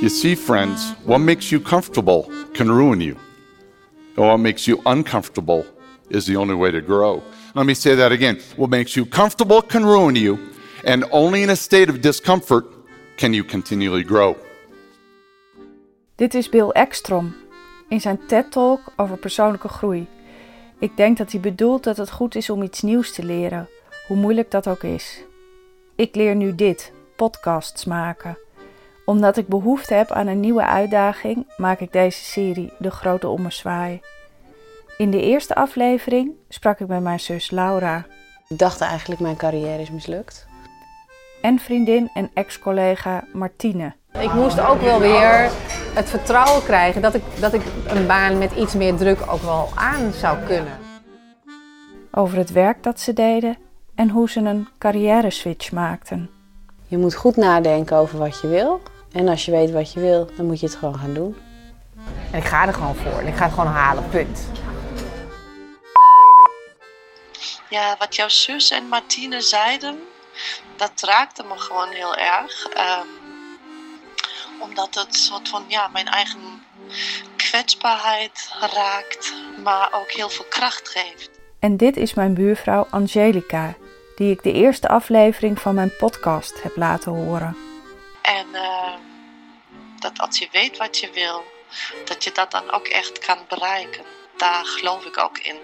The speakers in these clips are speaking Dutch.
You see, friends, what makes you comfortable can ruin you. And what makes you uncomfortable is the only way to grow. Let me say that again. What makes you comfortable can ruin you, and only in a state of discomfort can you continually grow. Dit is Bill Ekstrom in zijn TED-talk over persoonlijke groei. Ik denk dat hij bedoelt dat het goed is om iets nieuws te leren, hoe moeilijk dat ook is. Ik leer nu dit: podcasts maken. Omdat ik behoefte heb aan een nieuwe uitdaging, maak ik deze serie De Grote Ommezwaai. In de eerste aflevering sprak ik met mijn zus Laura. Ik dacht eigenlijk mijn carrière is mislukt. En vriendin en ex-collega Martine. Ik moest ook wel weer het vertrouwen krijgen dat ik, dat ik een baan met iets meer druk ook wel aan zou kunnen. Over het werk dat ze deden en hoe ze een carrière switch maakten. Je moet goed nadenken over wat je wil. En als je weet wat je wil, dan moet je het gewoon gaan doen. En ik ga er gewoon voor. En ik ga het gewoon halen, punt. Ja, wat jouw zus en Martine zeiden, dat raakte me gewoon heel erg. Ehm, omdat het soort van ja, mijn eigen kwetsbaarheid raakt, maar ook heel veel kracht geeft. En dit is mijn buurvrouw Angelica, die ik de eerste aflevering van mijn podcast heb laten horen. En uh, dat als je weet wat je wil, dat je dat dan ook echt kan bereiken. Daar geloof ik ook in.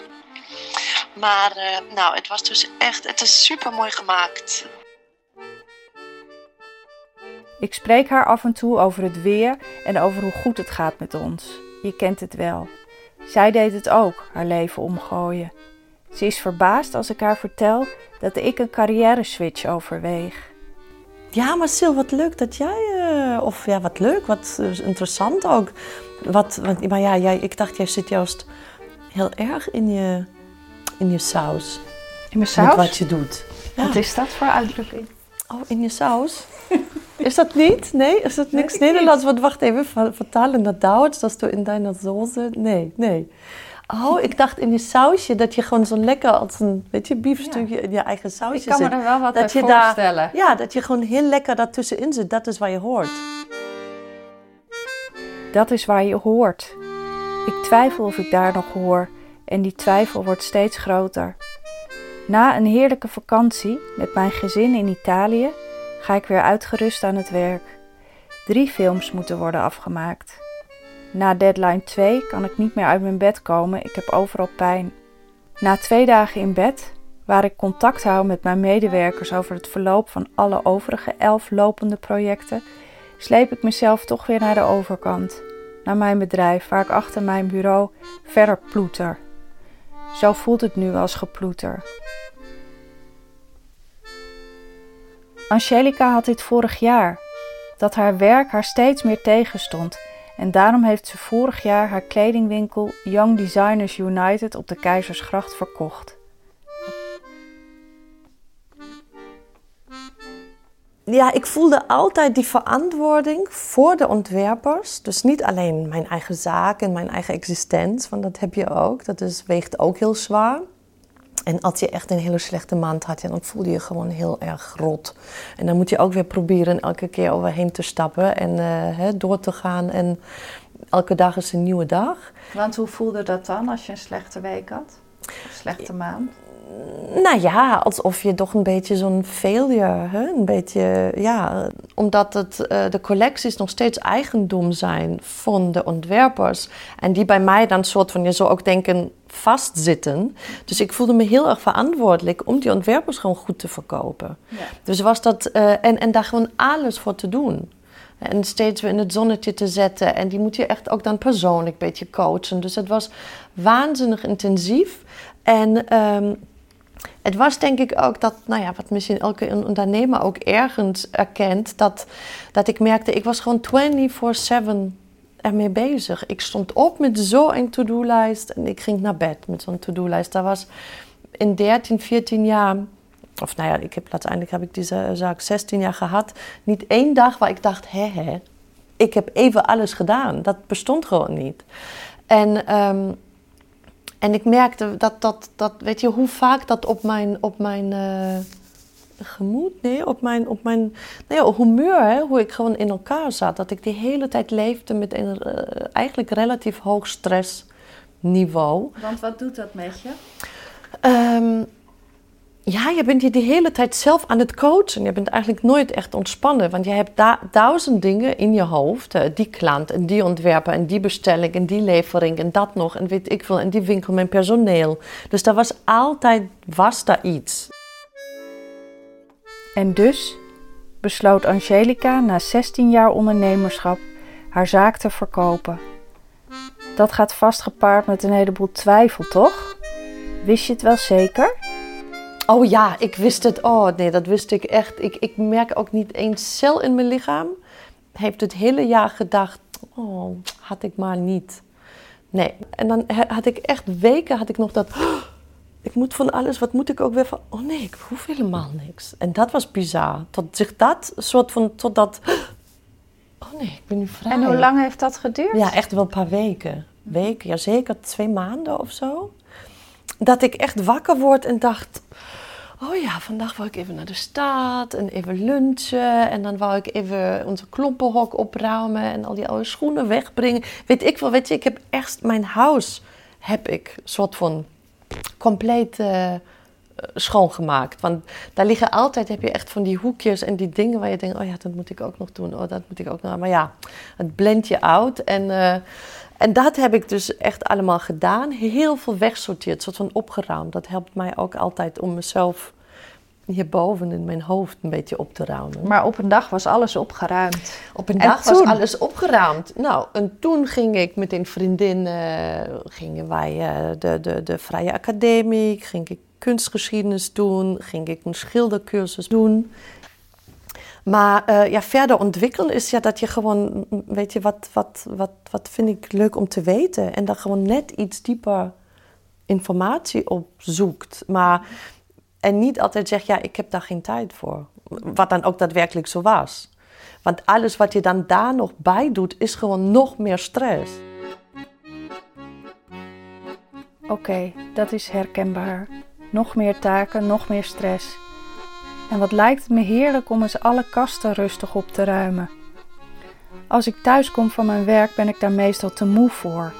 Maar uh, nou, het was dus echt, het is super mooi gemaakt. Ik spreek haar af en toe over het weer en over hoe goed het gaat met ons. Je kent het wel. Zij deed het ook, haar leven omgooien. Ze is verbaasd als ik haar vertel dat ik een carrière switch overweeg. Ja, maar Sil, wat leuk dat jij, uh, of ja, wat leuk, wat interessant ook. Wat, wat, maar ja, jij, ik dacht, jij zit juist heel erg in je, in je saus. In mijn saus? Met wat je doet. Ja. Wat is dat voor uitdrukking? Oh, in je saus? Is dat niet? Nee? Is dat niks nee, Nederlands? Want wacht even, vertalen naar Duits, dat du in deine Soße... Nee, nee. Oh, ik dacht in die sausje dat je gewoon zo lekker als een weet je, biefstukje in je eigen sausje zit. Ik kan me er wel wat dat bij je voorstellen. Daar, ja, dat je gewoon heel lekker daartussenin zit. Dat is waar je hoort. Dat is waar je hoort. Ik twijfel of ik daar nog hoor en die twijfel wordt steeds groter. Na een heerlijke vakantie met mijn gezin in Italië ga ik weer uitgerust aan het werk. Drie films moeten worden afgemaakt. Na deadline 2 kan ik niet meer uit mijn bed komen, ik heb overal pijn. Na twee dagen in bed, waar ik contact hou met mijn medewerkers over het verloop van alle overige elf lopende projecten, sleep ik mezelf toch weer naar de overkant, naar mijn bedrijf, waar ik achter mijn bureau verder ploeter. Zo voelt het nu als geploeter. Angelica had dit vorig jaar, dat haar werk haar steeds meer tegenstond en daarom heeft ze vorig jaar haar kledingwinkel Young Designers United op de Keizersgracht verkocht. Ja, ik voelde altijd die verantwoording voor de ontwerpers. Dus niet alleen mijn eigen zaak en mijn eigen existentie, want dat heb je ook. Dat is, weegt ook heel zwaar. En als je echt een hele slechte maand had, dan voel je je gewoon heel erg rot. En dan moet je ook weer proberen elke keer overheen te stappen en uh, door te gaan. En elke dag is een nieuwe dag. Want hoe voelde dat dan als je een slechte week had? Een slechte maand? Nou ja, alsof je toch een beetje zo'n failure, hè? een beetje, ja, omdat het, uh, de collecties nog steeds eigendom zijn van de ontwerpers. En die bij mij dan soort van, je zou ook denken, vastzitten. Dus ik voelde me heel erg verantwoordelijk om die ontwerpers gewoon goed te verkopen. Ja. Dus was dat, uh, en, en daar gewoon alles voor te doen. En steeds weer in het zonnetje te zetten. En die moet je echt ook dan persoonlijk een beetje coachen. Dus het was waanzinnig intensief. En um, het was denk ik ook dat, nou ja, wat misschien elke ondernemer ook ergens erkent, dat, dat ik merkte, ik was gewoon 24-7 ermee bezig. Ik stond op met zo'n to-do-lijst en ik ging naar bed met zo'n to-do-lijst. Dat was in 13, 14 jaar, of nou ja, ik heb, uiteindelijk heb ik deze zaak 16 jaar gehad, niet één dag waar ik dacht, hè hè, ik heb even alles gedaan. Dat bestond gewoon niet. En... Um, en ik merkte dat, dat, dat, weet je, hoe vaak dat op mijn, op mijn, uh, gemoed, nee, op mijn, op mijn nou ja, humeur, hè, hoe ik gewoon in elkaar zat. Dat ik de hele tijd leefde met een uh, eigenlijk relatief hoog stressniveau. Want wat doet dat met je? Um, ja, je bent je de hele tijd zelf aan het coachen. Je bent eigenlijk nooit echt ontspannen. Want je hebt duizend dingen in je hoofd. Die klant en die ontwerper en die bestelling en die levering en dat nog. En weet ik veel. En die winkel met personeel. Dus daar was altijd was daar iets. En dus besloot Angelica na 16 jaar ondernemerschap haar zaak te verkopen. Dat gaat vast gepaard met een heleboel twijfel, toch? Wist je het wel zeker? Oh ja, ik wist het. Oh nee, dat wist ik echt. Ik, ik merk ook niet één cel in mijn lichaam. Heeft het hele jaar gedacht, oh, had ik maar niet. Nee. En dan had ik echt weken had ik nog dat. Oh, ik moet van alles, wat moet ik ook weer van? Oh nee, ik hoef helemaal niks. En dat was bizar. Tot zich dat soort van, tot dat. Oh nee, ik ben nu vrij. En hoe lang heeft dat geduurd? Ja, echt wel een paar weken. Weken, ja zeker twee maanden of zo. Dat ik echt wakker word en dacht oh ja, vandaag wou ik even naar de stad en even lunchen. En dan wou ik even onze klompenhok opruimen en al die oude schoenen wegbrengen. Weet ik wel, weet je, ik heb echt mijn huis, heb ik soort van compleet uh, schoongemaakt. Want daar liggen altijd, heb je echt van die hoekjes en die dingen waar je denkt, oh ja, dat moet ik ook nog doen. Oh, dat moet ik ook nog. Maar ja, het blendt je uit en... Uh, en dat heb ik dus echt allemaal gedaan. Heel veel wegsorteerd, soort van opgeruimd. Dat helpt mij ook altijd om mezelf hierboven in mijn hoofd een beetje op te ruimen. Maar op een dag was alles opgeruimd. Op een dag was alles opgeruimd. Nou, en toen ging ik met een vriendin, uh, gingen wij uh, de, de, de Vrije Academie, ging ik kunstgeschiedenis doen, ging ik een schildercursus doen. Maar uh, ja, verder ontwikkelen is ja dat je gewoon, weet je, wat, wat, wat, wat vind ik leuk om te weten? En dan gewoon net iets dieper informatie op zoekt. Maar, en niet altijd zegt, ja, ik heb daar geen tijd voor. Wat dan ook daadwerkelijk zo was. Want alles wat je dan daar nog bij doet, is gewoon nog meer stress. Oké, dat is herkenbaar. Nog meer taken, nog meer stress. En wat lijkt het me heerlijk om eens alle kasten rustig op te ruimen. Als ik thuis kom van mijn werk ben ik daar meestal te moe voor.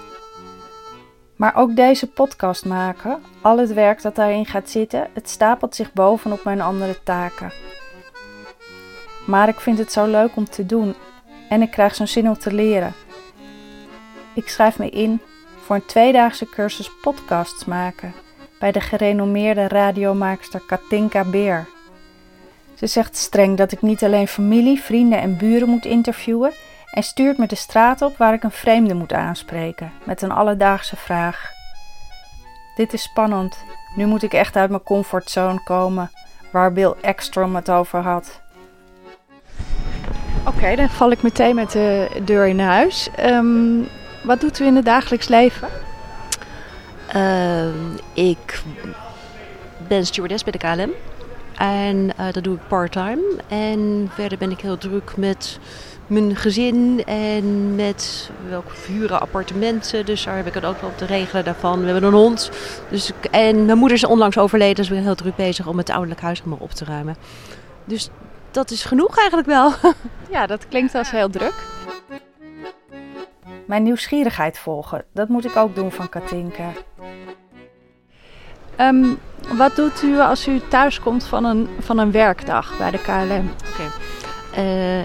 Maar ook deze podcast maken, al het werk dat daarin gaat zitten, het stapelt zich bovenop mijn andere taken. Maar ik vind het zo leuk om te doen en ik krijg zo'n zin om te leren. Ik schrijf me in voor een tweedaagse cursus podcasts maken bij de gerenommeerde radiomaakster Katinka Beer. Ze zegt streng dat ik niet alleen familie, vrienden en buren moet interviewen en stuurt me de straat op waar ik een vreemde moet aanspreken met een alledaagse vraag. Dit is spannend. Nu moet ik echt uit mijn comfortzone komen, waar Bill Ekstrom het over had. Oké, dan val ik meteen met de deur in huis. Um, wat doet u in het dagelijks leven? Uh, ik ben stewardess bij de KLM. En uh, dat doe ik part-time. En verder ben ik heel druk met mijn gezin en met welke huren appartementen. Dus daar heb ik het ook wel op te regelen daarvan. We hebben een hond. Dus, en mijn moeder is onlangs overleden, dus ik ben heel druk bezig om het ouderlijk huis allemaal op te ruimen. Dus dat is genoeg eigenlijk wel. Ja, dat klinkt als heel druk. Mijn nieuwsgierigheid volgen, dat moet ik ook doen van Katinka. Um, wat doet u als u thuis komt van een, van een werkdag bij de KLM? Uh,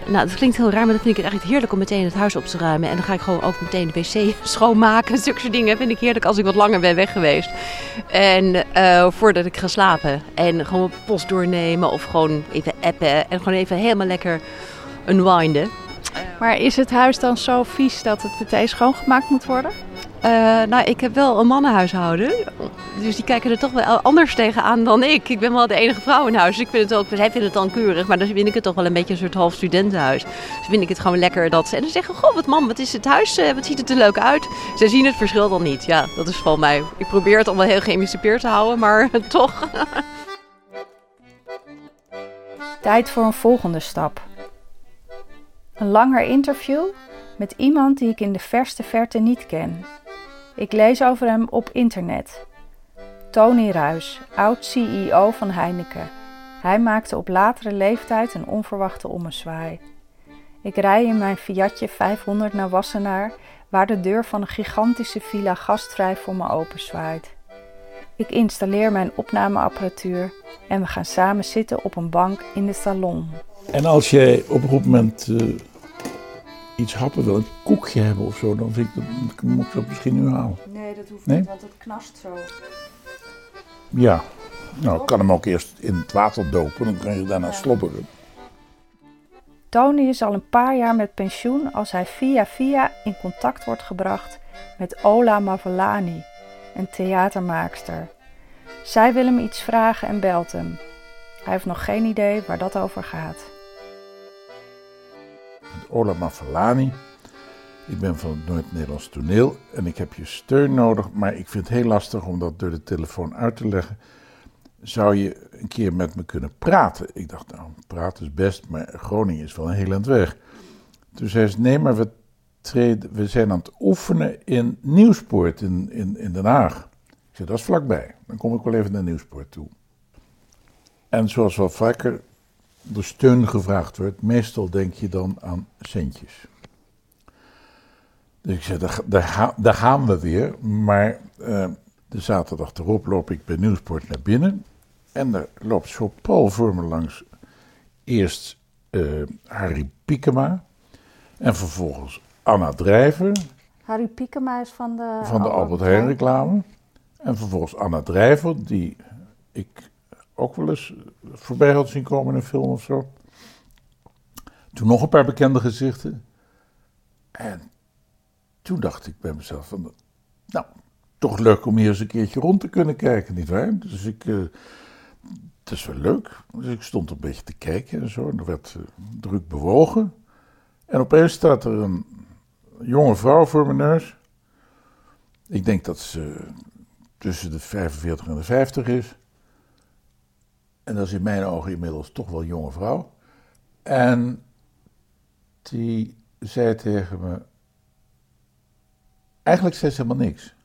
nou, dat klinkt heel raar, maar dan vind ik het eigenlijk heerlijk om meteen het huis op te ruimen. En dan ga ik gewoon ook meteen de wc schoonmaken. Zulke dingen vind ik heerlijk als ik wat langer ben weg geweest. En uh, voordat ik ga slapen. En gewoon post doornemen of gewoon even appen. En gewoon even helemaal lekker unwinden. Maar is het huis dan zo vies dat het meteen schoongemaakt moet worden? Uh, nou, ik heb wel een mannenhuishouden. Dus die kijken er toch wel anders tegenaan dan ik. Ik ben wel de enige vrouw in huis. Dus ik vind het ook, zij vinden het dan keurig. Maar dan vind ik het toch wel een beetje een soort half studentenhuis. Dus vind ik het gewoon lekker dat ze... En dan zeggen, goh, wat man, wat is het huis? Eh, wat ziet het er leuk uit? Ze zien het verschil dan niet. Ja, dat is van mij. Ik probeer het allemaal heel geëmancipeerd te houden, maar toch. Tijd voor een volgende stap. Een langer interview met iemand die ik in de verste verte niet ken. Ik lees over hem op internet. Tony Ruis, oud-CEO van Heineken. Hij maakte op latere leeftijd een onverwachte ommezwaai. Ik rij in mijn Fiatje 500 naar Wassenaar, waar de deur van een gigantische villa gastvrij voor me openzwaait. Ik installeer mijn opnameapparatuur en we gaan samen zitten op een bank in de salon. En als jij op een goed moment uh, iets happen wil, een koekje hebben of zo, dan vind ik dat, moet ik dat misschien nu halen. Nee, dat hoeft niet, want het knast zo. Ja, nou, ik kan hem ook eerst in het water dopen, dan kan je daarna ja. slobberen. Tony is al een paar jaar met pensioen als hij via via in contact wordt gebracht met Ola Mavellani, een theatermaakster. Zij wil hem iets vragen en belt hem. Hij heeft nog geen idee waar dat over gaat. Ola Mavellani, ik ben van het Noord-Nederlands toneel en ik heb je steun nodig, maar ik vind het heel lastig om dat door de telefoon uit te leggen zou je een keer met me kunnen praten? Ik dacht, nou, praten is best, maar Groningen is wel een heel eind weg. Toen zei ze, nee, maar we, we zijn aan het oefenen in Nieuwspoort in, in, in Den Haag. Ik zei, dat is vlakbij. Dan kom ik wel even naar Nieuwspoort toe. En zoals wel vaker de steun gevraagd wordt, meestal denk je dan aan centjes. Dus ik zei, daar, daar, daar gaan we weer. Maar uh, de zaterdag erop loop ik bij Nieuwsport naar binnen. En er loopt zo Paul voor me langs. Eerst uh, Harry Piekema. En vervolgens Anna Drijver. Harry Piekema is van de... Van de Albert Heijn reclame. En vervolgens Anna Drijver, die ik ook wel eens voorbij had zien komen in een film of zo. Toen nog een paar bekende gezichten. En toen dacht ik bij mezelf van, nou, toch leuk om hier eens een keertje rond te kunnen kijken, nietwaar? Dus ik, uh, het is wel leuk. Dus ik stond een beetje te kijken en zo. En er werd uh, druk bewogen. En opeens staat er een jonge vrouw voor mijn neus. Ik denk dat ze tussen de 45 en de 50 is. En dat is in mijn ogen inmiddels toch wel een jonge vrouw. En die zei tegen me. Eigenlijk zei ze helemaal niks.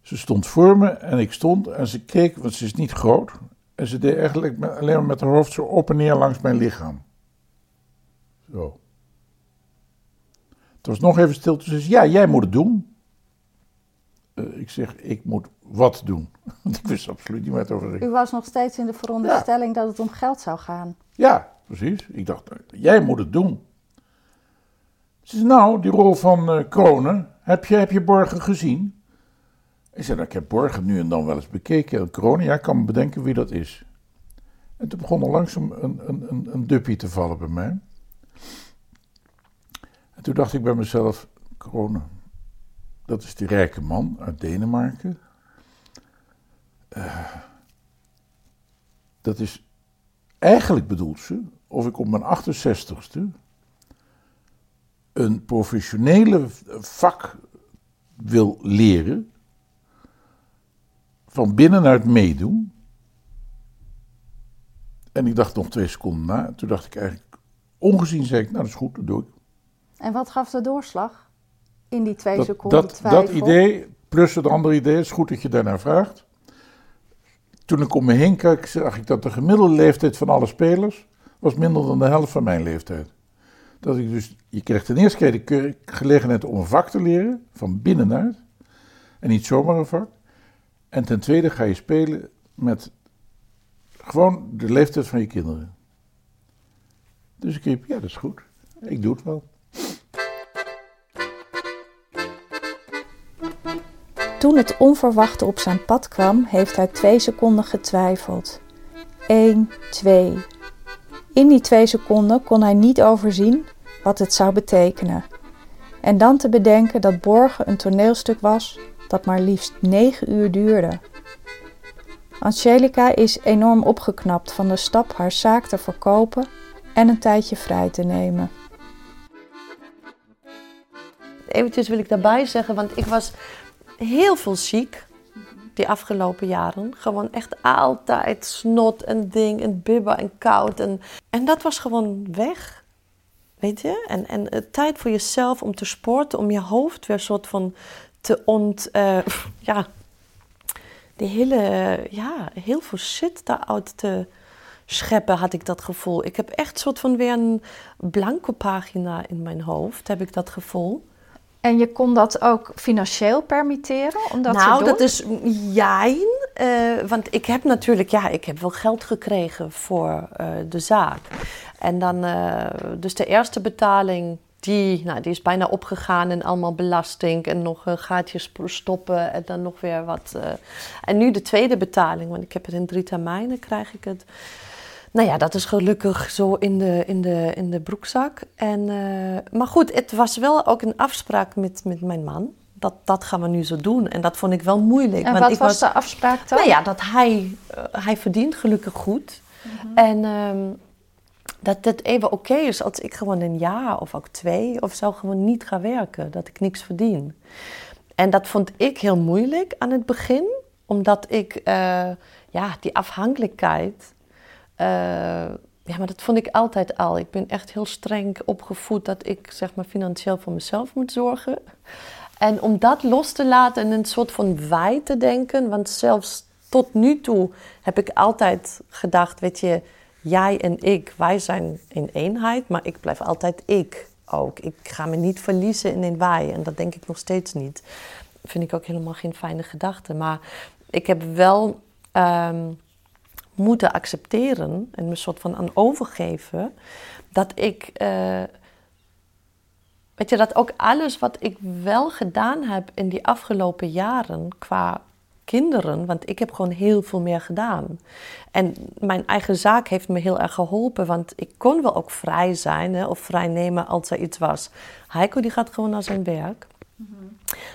Ze stond voor me en ik stond en ze keek, want ze is niet groot. En ze deed eigenlijk alleen maar met haar hoofd zo op en neer langs mijn lichaam. Zo. Het was nog even stil. Toen zei ze, ja, jij moet het doen. Uh, ik zeg, ik moet wat doen? Want ik wist absoluut niet het over. U was nog steeds in de veronderstelling ja. dat het om geld zou gaan. Ja, precies. Ik dacht, jij moet het doen. Ze zei, nou, die rol van uh, Kronen, heb je, heb je Borgen gezien? Ik zei, nou, ik heb Borgen nu en dan wel eens bekeken. Ja, ik kan me bedenken wie dat is. En toen begon er langzaam een, een, een, een duppie te vallen bij mij. En toen dacht ik bij mezelf, Corona, dat is die rijke man uit Denemarken. Uh, dat is, eigenlijk bedoelt ze, of ik op mijn 68ste een professionele vak wil leren van binnenuit meedoen. En ik dacht nog twee seconden na. Toen dacht ik eigenlijk, ongezien zei ik, nou dat is goed, dat doe ik. En wat gaf de doorslag in die twee seconden dat, twijfel? Dat idee, plus het andere idee, is goed dat je daarnaar vraagt. Toen ik om me heen kijk, zag ik dat de gemiddelde leeftijd van alle spelers was minder dan de helft van mijn leeftijd. Dat ik dus, je krijgt ten eerste keer de gelegenheid om een vak te leren, van binnenuit. En niet zomaar een vak. En ten tweede ga je spelen met gewoon de leeftijd van je kinderen. Dus ik riep, ja, dat is goed. Ik doe het wel. Toen het onverwachte op zijn pad kwam, heeft hij twee seconden getwijfeld. Eén, twee. In die twee seconden kon hij niet overzien wat het zou betekenen. En dan te bedenken dat Borgen een toneelstuk was dat maar liefst negen uur duurde. Angelica is enorm opgeknapt van de stap haar zaak te verkopen en een tijdje vrij te nemen. Eventjes wil ik daarbij zeggen, want ik was heel veel ziek die afgelopen jaren. Gewoon echt altijd snot en ding en bibber en koud. En, en dat was gewoon weg. Weet je? En, en tijd voor jezelf om te sporten, om je hoofd weer soort van te ont... Uh, ja, de hele... Ja, heel veel shit daaruit te, scheppen, had ik dat gevoel. Ik heb echt soort van weer een blanke pagina in mijn hoofd, heb ik dat gevoel. En je kon dat ook financieel permitteren om dat nou, dat is jijn. eh, want ik heb natuurlijk, ja, ik heb wel geld gekregen voor eh, de zaak. En dan, eh, dus de eerste betaling, die, nou, die is bijna opgegaan in allemaal belasting en nog een gaatjes stoppen en dan nog weer wat. En nu de tweede betaling, want ik heb het in drie termijnen, krijg ik het. Nou ja, dat is gelukkig zo in de, in de, in de broekzak. En, eh, maar goed, het was wel ook een afspraak met, met mijn man. Dat, dat gaan we nu zo doen. En dat vond ik wel moeilijk. en want wat ik was de afspraak dan? Nou ja, dat hij, eh, hij verdient gelukkig goed. En ehm, dat het even oké is als ik gewoon een jaar of ook twee of zo gewoon niet ga werken. Dat ik niks verdien. En dat vond ik heel moeilijk aan het begin. Omdat ik, eh, ja, die afhankelijkheid... eh, ja, maar dat vond ik altijd al. Ik ben echt heel streng opgevoed dat ik zeg maar financieel voor mezelf moet zorgen. En om dat los te laten en een soort van wij te denken, want zelfs tot nu toe heb ik altijd gedacht, weet je, jij en ik, wij zijn in eenheid, maar ik blijf altijd ik ook. Ik ga me niet verliezen in een wij en dat denk ik nog steeds niet. Vind ik ook helemaal geen fijne gedachte. Maar ik heb wel ehm, moeten accepteren en me soort van aan overgeven dat ik. eh, Weet je, dat ook alles wat ik wel gedaan heb in die afgelopen jaren qua kinderen, want ik heb gewoon heel veel meer gedaan. En mijn eigen zaak heeft me heel erg geholpen, want ik kon wel ook vrij zijn hè, of vrij nemen als er iets was. Heiko die gaat gewoon naar zijn werk.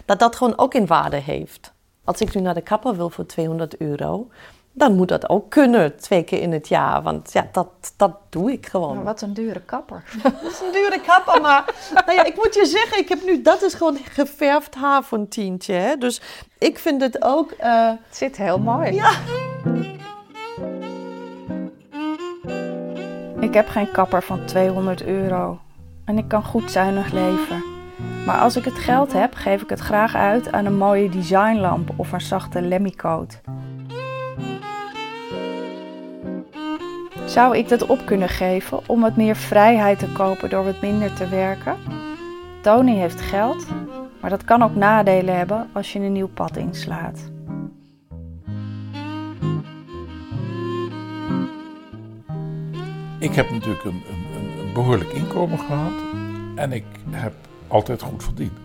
Dat dat gewoon ook in waarde heeft. Als ik nu naar de kapper wil voor 200 euro, dan moet dat ook kunnen twee keer in het jaar. Want ja, dat, dat doe ik gewoon. Maar wat een dure kapper. Dat is een dure kapper, maar nou ja, ik moet je zeggen, ik heb nu, dat is gewoon geverfd haar voor een tientje. Hè? Dus ik vind het ook, eh, Het zit heel mooi. ja. Ik heb geen kapper van 200 euro. En ik kan goed zuinig leven. Maar als ik het geld heb, geef ik het graag uit aan een mooie designlamp of een zachte lemmycoat. Zou ik dat op kunnen geven om wat meer vrijheid te kopen door wat minder te werken? Tony heeft geld, maar dat kan ook nadelen hebben als je een nieuw pad inslaat. Ik heb natuurlijk een, een, een, behoorlijk inkomen gehad en ik heb altijd goed verdiend.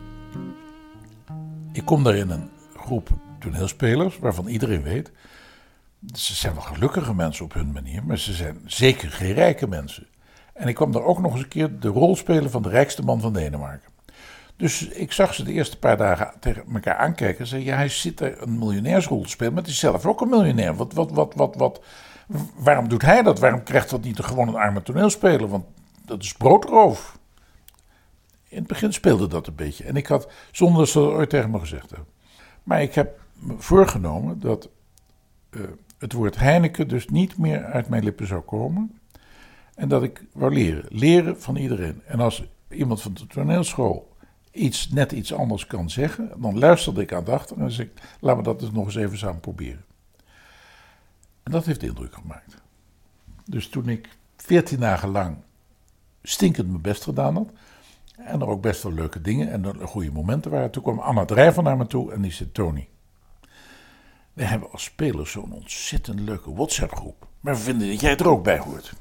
Ik kom daar in een groep toneelspelers waarvan iedereen weet, ze zijn wel gelukkige mensen op hun manier, maar ze zijn zeker geen rijke mensen. En ik kwam daar ook nog eens een keer de rol spelen van de rijkste man van Denemarken. Dus ik zag ze de eerste paar dagen tegen elkaar aankijken en zei: Ja, hij zit er een miljonairsrol te spelen, maar het is zelf ook een miljonair. Wat, wat, wat, wat, wat, waarom doet hij dat? Waarom krijgt dat niet gewoon een arme toneelspeler? Want dat is broodroof. In het begin speelde dat een beetje. En ik had, zonder dat ze dat ooit tegen me gezegd hebben. Maar ik heb me voorgenomen dat eh, het woord Heineken dus niet meer uit mijn lippen zou komen. En dat ik wou leren. Leren van iedereen. En als iemand van de toneelschool iets, net iets anders kan zeggen, dan luisterde ik aandachtig en zei ik, laten we dat dus nog eens even samen proberen. En dat heeft indruk gemaakt. Dus toen ik veertien dagen lang stinkend mijn best gedaan had, en er ook best wel leuke dingen en goede momenten waren, toen kwam Anna Drijver naar me toe en die zei, Tony, we hebben als spelers zo'n ontzettend leuke WhatsApp-groep, maar we vinden dat jij er ook bij hoort.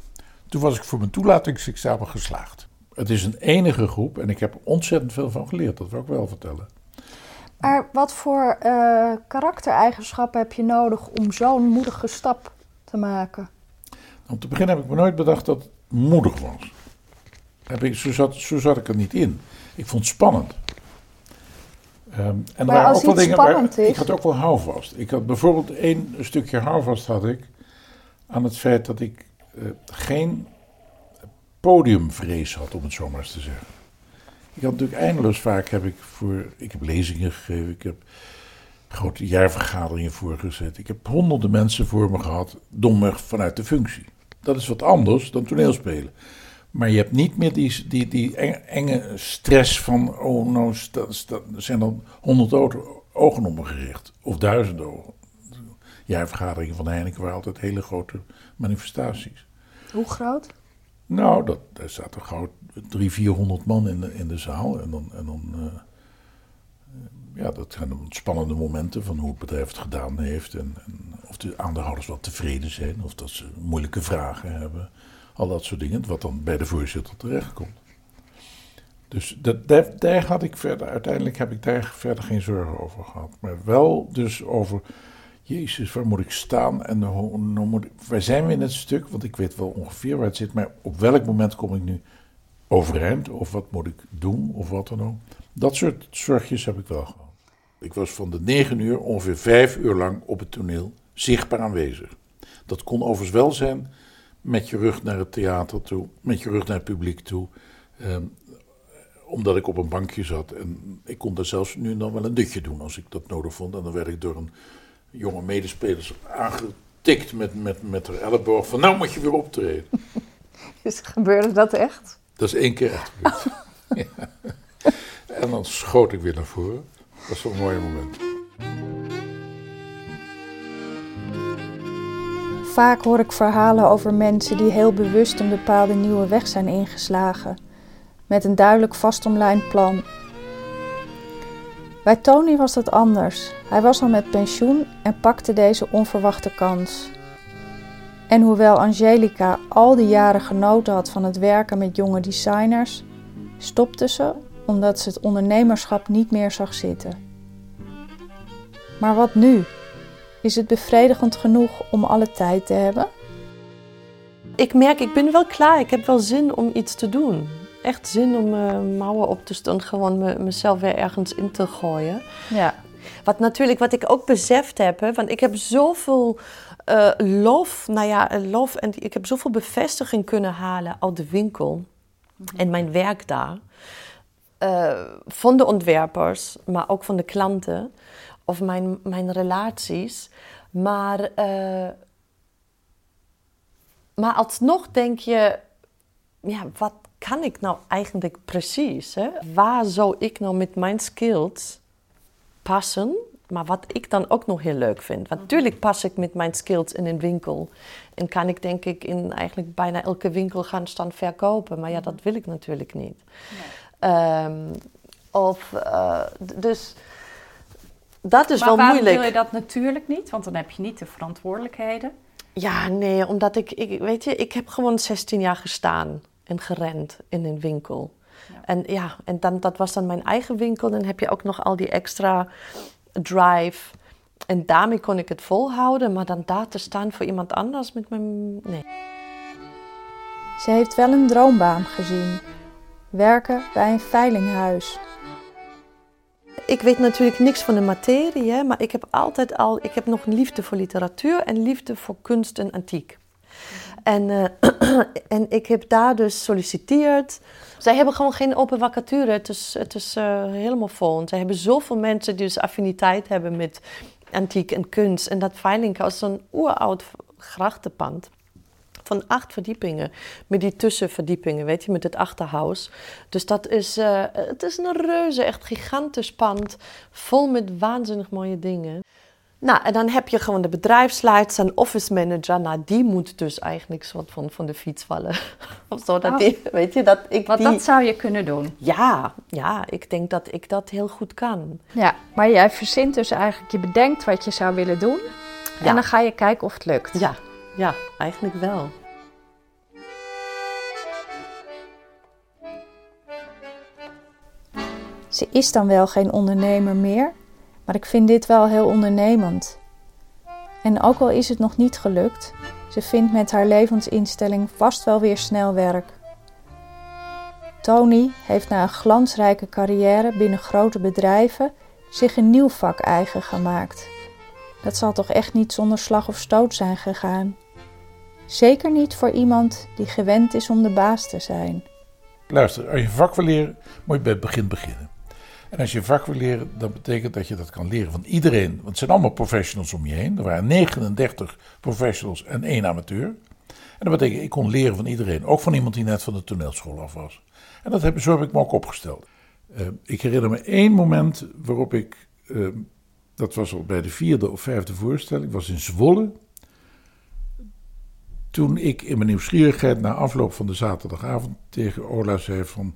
Toen was ik voor mijn toelatingsexamen geslaagd. Het is een enige groep en ik heb er ontzettend veel van geleerd, dat wil ik wel vertellen. Maar wat voor eh, karaktereigenschappen heb je nodig om zo'n moedige stap te maken? Om te beginnen heb ik me nooit bedacht dat het moedig was. Heb ik, zo, zat, zo zat ik er niet in. Ik vond het spannend. Ehm, en er Maar waren als ook wel dingen waar- spannend is- Ik had ook wel houvast. Ik had bijvoorbeeld één stukje houvast had ik aan het feit dat ik eh, geen podiumvrees had, om het zo maar eens te zeggen. Ik had natuurlijk eindeloos vaak heb ik voor. Ik heb lezingen gegeven, ik heb grote jaarvergaderingen voorgezet. Ik heb honderden mensen voor me gehad, domweg vanuit de functie. Dat is wat anders dan toneelspelen. Maar je hebt niet meer die, die, die enge, stress van, oh nou, er zijn dan honderd ogen op me gericht. Of duizenden ogen. jaarvergaderingen van Heineken waren altijd hele grote manifestaties. Hoe groot? Nou, dat, daar zaten gauw 300, 400 man in de, in de zaal. En dan, en dan eh, ja, dat zijn dan spannende momenten van hoe het bedrijf het gedaan heeft. En, en, of de aandeelhouders wat tevreden zijn, of dat ze moeilijke vragen hebben. Al dat soort dingen, wat dan bij de voorzitter terechtkomt. Dus dat, daar, daar had ik verder, uiteindelijk heb ik daar verder geen zorgen over gehad. Maar wel dus over, Jezus, waar moet ik staan? En hoe, moet ik, waar zijn we in het stuk? Want ik weet wel ongeveer waar het zit, maar op welk moment kom ik nu overeind? Of wat moet ik doen? Of wat dan ook. Dat soort zorgjes heb ik wel gehad. Ik was van de negen uur ongeveer vijf uur lang op het toneel zichtbaar aanwezig. Dat kon overigens wel zijn met je rug naar het theater toe, met je rug naar het publiek toe. Ehm, omdat ik op een bankje zat. En ik kon daar zelfs nu en dan wel een dutje doen als ik dat nodig vond. En dan werd ik door een jonge medespeler aangetikt met, met, met haar elleboog van nou moet je weer optreden. Dus gebeurde dat echt? Dat is één keer echt gebeurd. ja. En dan schoot ik weer naar voren. Dat was een mooi moment. Vaak hoor ik verhalen over mensen die heel bewust een bepaalde nieuwe weg zijn ingeslagen, met een duidelijk vastomlijnd plan. Bij Tony was dat anders. Hij was al met pensioen en pakte deze onverwachte kans. En hoewel Angelica al die jaren genoten had van het werken met jonge designers, stopte ze omdat ze het ondernemerschap niet meer zag zitten. Maar wat nu? Is het bevredigend genoeg om alle tijd te hebben? Ik merk, ik ben wel klaar. Ik heb wel zin om iets te doen. Echt zin om uh, mouwen op te staan, gewoon me, mezelf weer ergens in te gooien. Ja. Wat natuurlijk, wat ik ook beseft heb, hè, want ik heb zoveel uh, lof, nou ja, lof en ik heb zoveel bevestiging kunnen halen uit de winkel en mijn werk daar. Uh, van de ontwerpers, maar ook van de klanten of mijn, mijn relaties. Maar, uh, maar alsnog denk je, ja, wat kan ik nou eigenlijk precies? Hè? Waar zou ik nou met mijn skills passen? Maar wat ik dan ook nog heel leuk vind. Want natuurlijk pas ik met mijn skills in een winkel. En kan ik denk ik in eigenlijk bijna elke winkel gaan staan verkopen. Maar ja, dat wil ik natuurlijk niet. Nee. Um, of, uh, dus dat is maar wel moeilijk. waarom wil je dat natuurlijk niet? Want dan heb je niet de verantwoordelijkheden. Ja, nee, omdat ik, ik weet je, ik heb gewoon 16 jaar gestaan en gerend in een winkel. Ja. En ja, en dan, dat was dan mijn eigen winkel. Dan heb je ook nog al die extra drive. En daarmee kon ik het volhouden, maar dan daar te staan voor iemand anders met mijn. Nee. Ze heeft wel een droombaan gezien: werken bij een veilinghuis. Ik weet natuurlijk niks van de materie, hè, maar ik heb altijd al, ik heb nog een liefde voor literatuur en liefde voor kunst en antiek. En, uh, en ik heb daar dus solliciteerd. Zij hebben gewoon geen open vacature. Het is, het is uh, helemaal vol. En zij hebben zoveel mensen die dus affiniteit hebben met antiek en kunst. En dat Veilinghuis is zo'n oeroud grachtenpand van acht verdiepingen. Met die tussenverdiepingen, weet je, met het achterhuis. Dus dat is, uh, het is een reuze, echt gigantisch pand. Vol met waanzinnig mooie dingen. Nou, en dan heb je gewoon de bedrijfsleider en office manager. Nou, die moet dus eigenlijk soort van van de fiets vallen. of zo, dat Oh. die, weet je, dat ik Want die... dat zou je kunnen doen. Ja, ja, ik denk dat ik dat heel goed kan. Ja, maar jij verzint dus eigenlijk, je bedenkt wat je zou willen doen. Ja. En dan ga je kijken of het lukt. Ja, ja, eigenlijk wel. Ze is dan wel geen ondernemer meer, maar ik vind dit wel heel ondernemend. En ook al is het nog niet gelukt, ze vindt met haar levensinstelling vast wel weer snel werk. Tony heeft na een glansrijke carrière binnen grote bedrijven zich een nieuw vak eigen gemaakt. Dat zal toch echt niet zonder slag of stoot zijn gegaan. Zeker niet voor iemand die gewend is om de baas te zijn. Luister, als je vak wil leren, moet je bij het begin beginnen. En als je een vak wil leren, dan betekent dat je dat kan leren van iedereen. Want het zijn allemaal professionals om je heen. Er waren 39 professionals en één amateur. En dat betekent, ik kon leren van iedereen. Ook van iemand die net van de toneelschool af was. En dat heb, zo heb ik me ook opgesteld. Uh, ik herinner me één moment waarop ik uh, dat was al bij de vierde of vijfde voorstelling, was in Zwolle. Toen ik in mijn nieuwsgierigheid na afloop van de zaterdagavond tegen Ola zei van...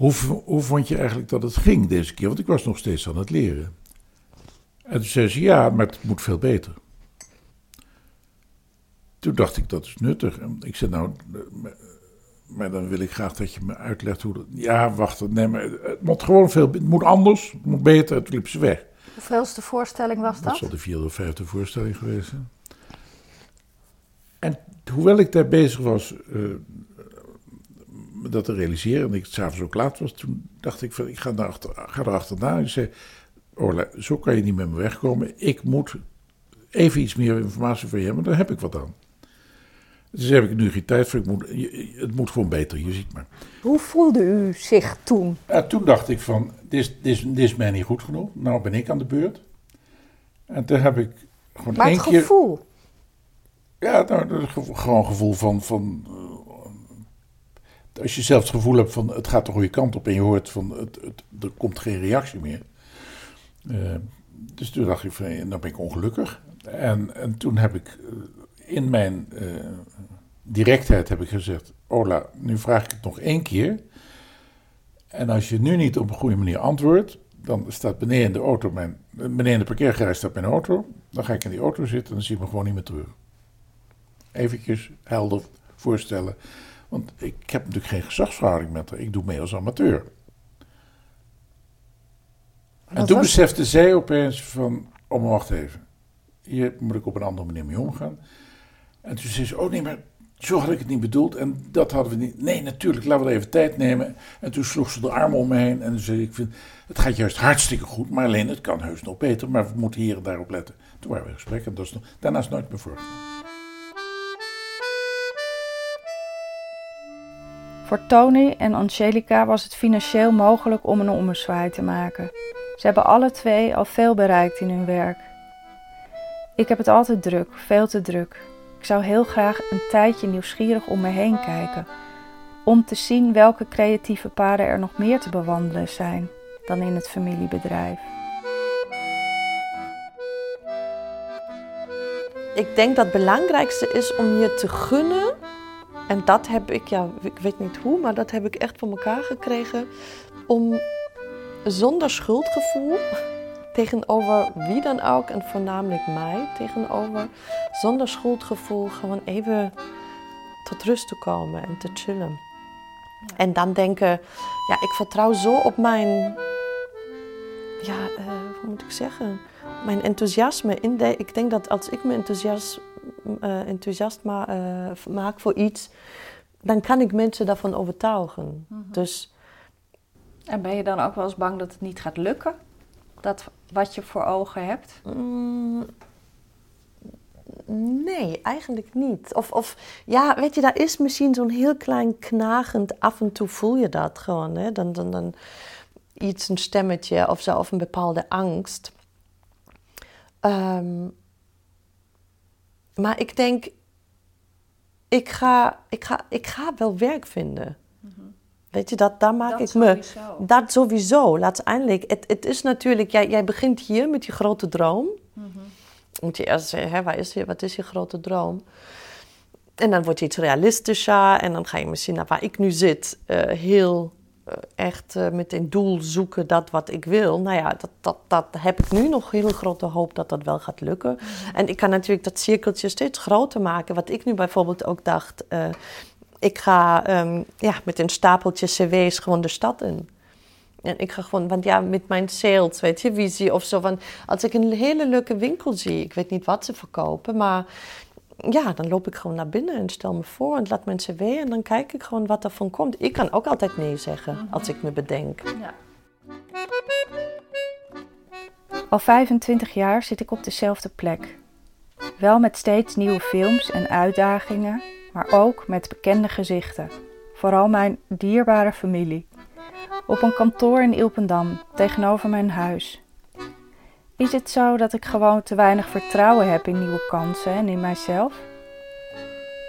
Hoe, hoe vond je eigenlijk dat het ging deze keer? Want ik was nog steeds aan het leren. En toen zei ze, ja, maar het moet veel beter. Toen dacht ik, dat is nuttig. En ik zei, nou, maar dan wil ik graag dat je me uitlegt hoe dat... Ja, wacht, nee, maar het moet gewoon veel... Het moet anders, het moet beter, het liep ze weg. Hoeveelste voorstelling was dat? Dat zal de vierde of vijfde voorstelling geweest zijn. En hoewel ik daar bezig was uh, dat te realiseren... en ik s'avonds ook laat was, toen dacht ik van... ik ga, naar ga er achterna en ik zei... Orla, zo kan je niet met me wegkomen. Ik moet even iets meer informatie van je hebben, dan heb ik wat aan. Dus heb ik nu geen tijd voor. Ik moet, het moet gewoon beter, je ziet maar. Hoe voelde u zich toen? Ja, toen dacht ik van, dit is, dit, is, dit is mij niet goed genoeg. Nou ben ik aan de beurt. En toen heb ik gewoon maar één het gevoel? Ja, nou, gewoon gevoel van... van uh, als je zelf het gevoel hebt van het gaat de goede kant op en je hoort van het, het, er komt geen reactie meer. Uh, dus toen dacht ik van, nou ben ik ongelukkig. En, en toen heb ik in mijn uh, directheid heb ik gezegd: Ola, nu vraag ik het nog één keer. En als je nu niet op een goede manier antwoordt, dan staat beneden in de auto mijn, beneden de parkeergarage staat mijn auto. Dan ga ik in die auto zitten en dan zie ik me gewoon niet meer terug. Eventjes helder voorstellen. Want ik heb natuurlijk geen gezagsverhouding met haar. Ik doe mee als amateur. en toen besefte zij opeens van, oh maar wacht even. Hier moet ik op een andere manier mee omgaan. En toen zei ze, oh nee, maar zo had ik het niet bedoeld. En dat hadden we niet. Nee, natuurlijk, laten we er even tijd nemen. En toen sloeg ze de armen om me heen. En toen zei ik, vind, het gaat juist hartstikke goed. Maar alleen, het kan heus nog beter. Maar we moeten hier en daarop letten. Toen waren we in gesprek. En dat is nog, daarna is nooit meer voorgekomen. Voor Tony en Angelica was het financieel mogelijk om een ommezwaai te maken. Ze hebben alle twee al veel bereikt in hun werk. Ik heb het altijd druk, veel te druk. Ik zou heel graag een tijdje nieuwsgierig om me heen kijken, om te zien welke creatieve paden er nog meer te bewandelen zijn dan in het familiebedrijf. Ik denk dat het belangrijkste is om je te gunnen. En dat heb ik, ja, ik weet niet hoe, maar dat heb ik echt voor elkaar gekregen. Om zonder schuldgevoel tegenover wie dan ook en voornamelijk mij tegenover, zonder schuldgevoel gewoon even tot rust te komen en te chillen. En dan denken, ja, ik vertrouw zo op mijn, ja, uh, hoe moet ik zeggen, mijn enthousiasme. In ik denk dat als ik me enthousiast, uh, enthousiast ma uh, maak voor iets, dan kan ik mensen daarvan overtuigen. Mm -hmm. Dus. En ben je dan ook wel eens bang dat het niet gaat lukken? Dat wat je voor ogen hebt? Mm, nee, eigenlijk niet. Of, of ja, weet je, daar is misschien zo'n heel klein knagend, af en toe voel je dat gewoon. Hè? Dan, dan, dan iets, een stemmetje of zo, of een bepaalde angst. Um, maar ik denk, ik ga, ik, ga, ik ga wel werk vinden. Weet je, dat, daar maak dat ik sowieso. me. Dat sowieso. Uiteindelijk, het, het is natuurlijk, jij, jij begint hier met je grote droom. Mhm. Moet je eerst zeggen, hè, waar is je, wat is je grote droom? En dan wordt je iets realistischer en dan ga je misschien naar waar ik nu zit, uh, heel echt uh, met een doel zoeken dat wat ik wil. Nou ja, dat, dat, dat heb ik nu nog heel grote hoop dat dat wel gaat lukken. Mhm. En ik kan natuurlijk dat cirkeltje steeds groter maken. Wat ik nu bijvoorbeeld ook dacht, ik ga um, ja, met een stapeltje cv's gewoon de stad in. En ik ga gewoon, want ja, met mijn sales, weet je, visie of zo. Als ik een hele leuke winkel zie, ik weet niet wat ze verkopen, maar ja, dan loop ik gewoon naar binnen en stel me voor en laat mensen cv en dan kijk ik gewoon wat er van komt. Ik kan ook altijd nee zeggen mm -hmm. als ik me bedenk. Ja. Al 25 jaar zit ik op dezelfde plek. Wel met steeds nieuwe films en uitdagingen, maar ook met bekende gezichten. Vooral mijn dierbare familie. Op een kantoor in Ilpendam, tegenover mijn huis. Is het zo dat ik gewoon te weinig vertrouwen heb in nieuwe kansen en in mijzelf?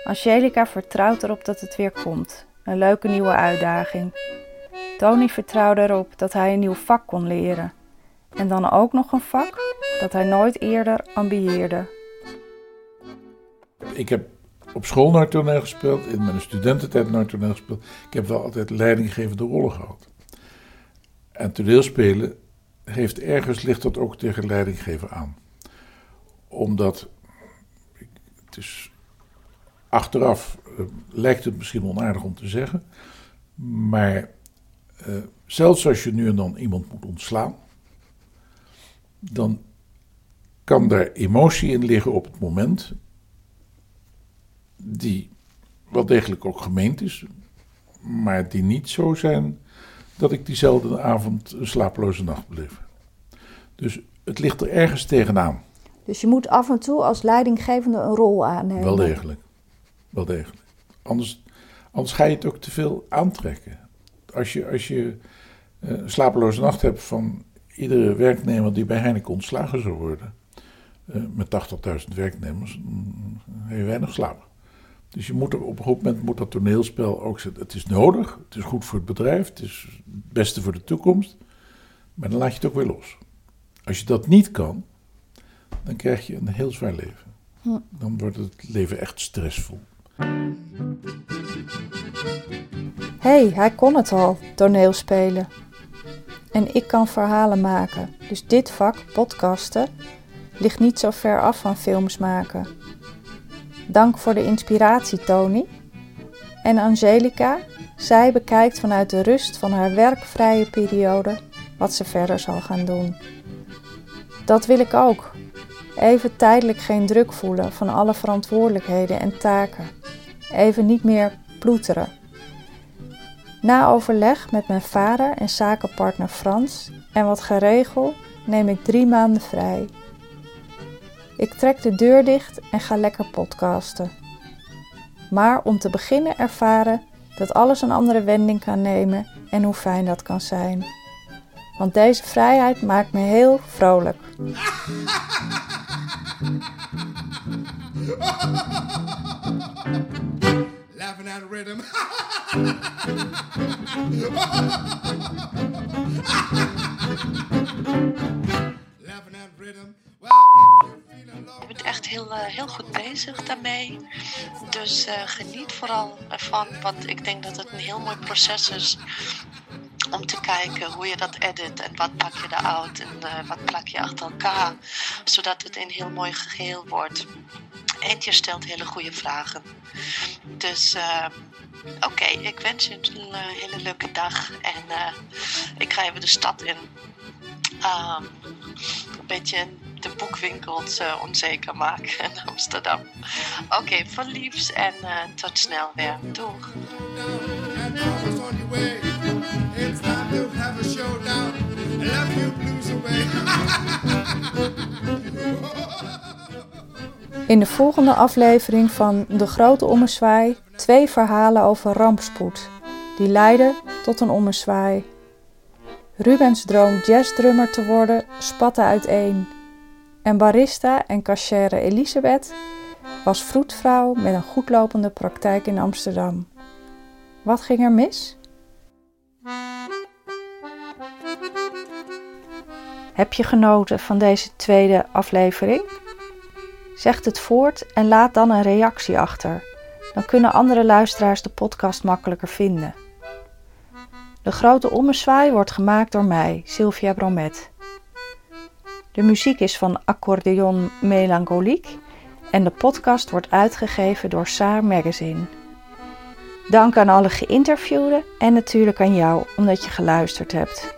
Angelica vertrouwt erop dat het weer komt. Een leuke nieuwe uitdaging. Tony vertrouwde erop dat hij een nieuw vak kon leren. En dan ook nog een vak dat hij nooit eerder ambieerde. Ik heb op school naar toneel gespeeld, in mijn studententijd naar toneel gespeeld. Ik heb wel altijd leidinggevende rollen gehad. En toneelspelen heeft ergens ligt dat ook tegen leidinggeven aan. Omdat, het is achteraf uh, lijkt het misschien onaardig om te zeggen, maar uh, zelfs als je nu en dan iemand moet ontslaan, dan kan daar emotie in liggen op het moment die wel degelijk ook gemeend is, maar die niet zo zijn dat ik diezelfde avond een slapeloze nacht beleef. Dus het ligt er ergens tegenaan. Dus je moet af en toe als leidinggevende een rol aannemen. Wel degelijk. Wel degelijk. Anders, anders ga je het ook te veel aantrekken. Als je, als je eh, een slapeloze nacht hebt van iedere werknemer die bij Heineken ontslagen zou worden, uh, met 80.000 werknemers, dan heb je weinig slapen. Dus je moet er, op een goed moment moet dat toneelspel ook zetten. Het is nodig, het is goed voor het bedrijf, het is het beste voor de toekomst. Maar dan laat je het ook weer los. Als je dat niet kan, dan krijg je een heel zwaar leven. Dan wordt het leven echt stressvol. hey, hij kon het al, toneelspelen. En ik kan verhalen maken. Dus dit vak, podcasten, ligt niet zo ver af van films maken. Dank voor de inspiratie, Tony. En Angelica, zij bekijkt vanuit de rust van haar werkvrije periode wat ze verder zal gaan doen. Dat wil ik ook. Even tijdelijk geen druk voelen van alle verantwoordelijkheden en taken. Even niet meer ploeteren. Na overleg met mijn vader en zakenpartner Frans en wat geregeld neem ik drie maanden vrij. Ik trek de deur dicht en ga lekker podcasten. Maar om te beginnen ervaren dat alles een andere wending kan nemen en hoe fijn dat kan zijn. Want deze vrijheid maakt me heel vrolijk. Laughing at rhythm. Laughing at rhythm. Heel, uh, heel goed bezig daarmee. Dus uh, geniet vooral ervan. Want ik denk dat het een heel mooi proces is om te kijken hoe je dat edit en wat pak je eruit en uh, wat plak je achter elkaar, zodat het een heel mooi geheel wordt. En je stelt hele goede vragen. Dus oké, ik wens je een hele leuke dag en ik ga even de stad in. Um, een beetje de boekwinkels uh, onzeker maken in Amsterdam. Oké, van liefs en uh, tot snel weer. Doeg! In de volgende aflevering van De Grote Ommezwaai twee verhalen over rampspoed, die leiden tot een ommezwaai. Rubens droom jazzdrummer te worden spatte uiteen. En barista en cachère Elisabeth was vroedvrouw met een goedlopende praktijk in Amsterdam. Wat ging er mis? Heb je genoten van deze tweede aflevering? Zeg het voort en laat dan een reactie achter. Dan kunnen andere luisteraars de podcast makkelijker vinden. De grote ommezwaai wordt gemaakt door mij, Sylvia Bromet. De muziek is van Accordeon Melancholique en de podcast wordt uitgegeven door Saar Magazine. Dank aan alle geïnterviewden en natuurlijk aan jou omdat je geluisterd hebt.